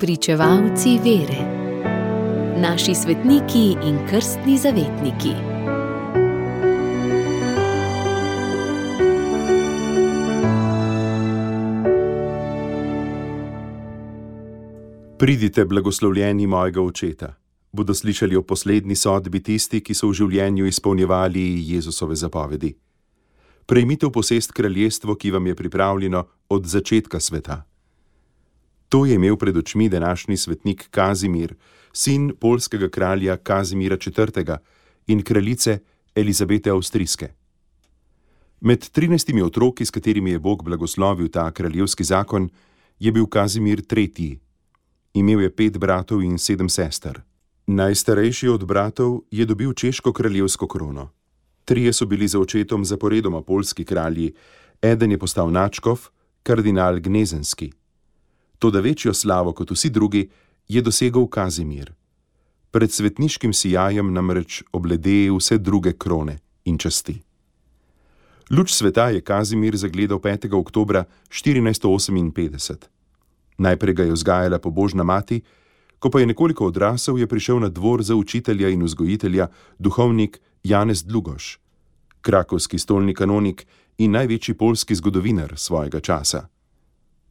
Pričevalci vere, naši svetniki in krstni zavetniki. Pridite, blagoslovljeni mojega očeta. Bodo slišali o poslednji sodbi tisti, ki so v življenju izpolnjevali Jezusove zapovedi. Prejmite v posest kraljestvo, ki vam je pripravljeno od začetka sveta. To je imel pred očmi današnji svetnik Kazimir, sin polskega kralja Kazimira IV. in kraljice Elizabete Avstrijske. Med trinajstimi otroki, s katerimi je Bog blagoslovil ta kraljevski zakon, je bil Kazimir tretji. Imel je pet bratov in sedem sester. Najstarejši od bratov je dobil češko kraljevsko krono. Trije so bili za očetom zaporedoma polski kralji, eden je postal načkov, kardinal Gnezenski. Toda večjo slavo kot vsi drugi je dosegel Kazimir. Pred svetniškim sijajem namreč oblede vse druge krone in časti. Luč sveta je Kazimir zagledal 5. oktober 1458. Najprej ga je vzgajala pobožna mati, ko pa je nekoliko odrasel, je prišel na dvor za učitelja in vzgojitelja duhovnik Janez Dlugoš, krakovski stolni kanonik in največji polski zgodovinar svojega časa.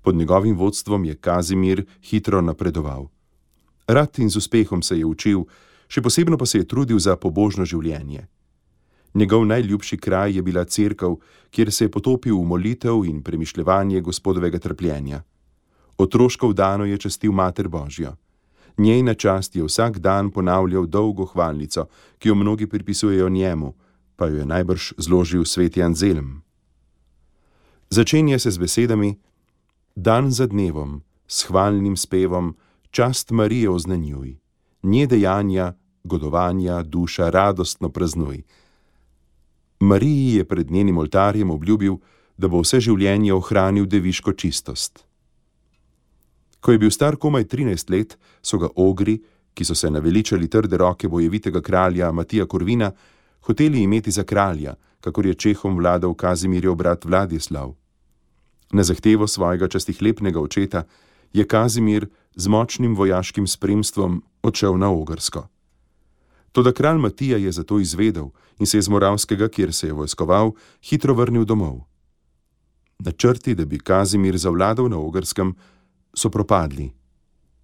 Pod njegovim vodstvom je Kazimir hitro napredoval. Rad in z uspehom se je učil, še posebno pa se je trudil za pobožno življenje. Njegov najljubši kraj je bila cerkev, kjer se je potopil v molitev in premišljevanje gospodovega trpljenja. Otroško vdano je častil Mater Božjo. Njej na čast je vsak dan ponavljal dolgo hvalnico, ki jo mnogi pripisujejo njemu, pa jo je najbrž zložil sveti Anzelm. Začenja se z besedami: Dan za dnevom, s hvalnim spevom, čast Marije oznanjuj, nje dejanja, godovanja, duša radostno praznuj. Mariji je pred njenim oltarjem obljubil, da bo vse življenje ohranil deviško čistost. Ko je bil star komaj 13 let, so ga ogri, ki so se naveličali trde roke bojevitega kralja Matija Korvina, hoteli imeti za kralja, kakor je Čehom vladal Kazimirjev brat Vladislav. Na zahtevo svojega častihlepnega očeta je Kazimir z močnim vojaškim spremstvom odšel na Ogrsko. Toda kralj Matija je zato izvedel in se je z Moravskega, kjer se je vojskoval, hitro vrnil domov. Načrti, da bi Kazimir zavladal na Ogrskem, so propadli.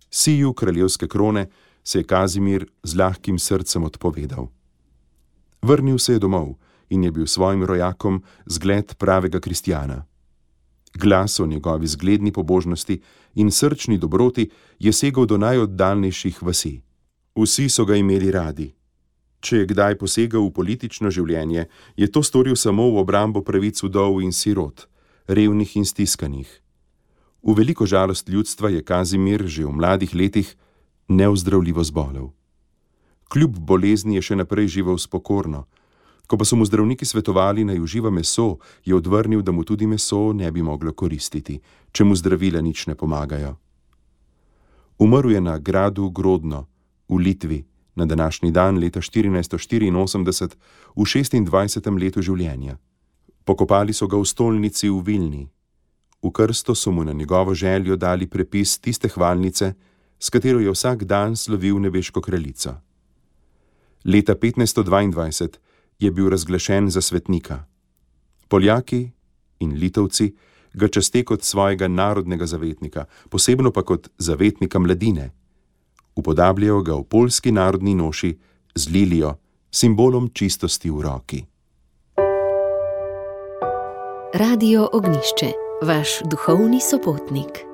Siju kraljevske krone se je Kazimir z lahkim srcem odpovedal. Vrnil se je domov in je bil svojim rojakom zgled pravega kristjana. Glas o njegovi zgledni pobožnosti in srčni dobroti je segel do najoddaljnejših vasi. Vsi so ga imeli radi. Če je kdaj posegal v politično življenje, je to storil samo v obrambo pravic vdov in sirot, revnih in stiskanih. V veliko žalost ljudstva je Kazimir že v mladih letih neozdravljivo zbolel. Kljub bolezni je še naprej živel spokorno. Ko pa so mu zdravniki svetovali naj uživa meso, je odvrnil, da mu tudi meso ne bi moglo koristiti, če mu zdravila nič ne pomagajo. Umrl je na gradu Grodno v Litvi na današnji dan leta 1484 v 26. letu življenja. Pokopali so ga v stolnici v Vilni, V krsto so mu na njegovo željo dali prepis tiste hvalnice, s katero je vsak dan slovil nebeško kraljico. Leta 1522 je bil razglašen za svetnika. Poljaki in Litovci ga časte kot svojega narodnega zavetnika, posebno pa kot zavetnika mladine. Upodabljajo ga v polski narodni noši z lilijo, simbolom čistosti v roki. Radio Ognišče vaš duhovni sopotnik.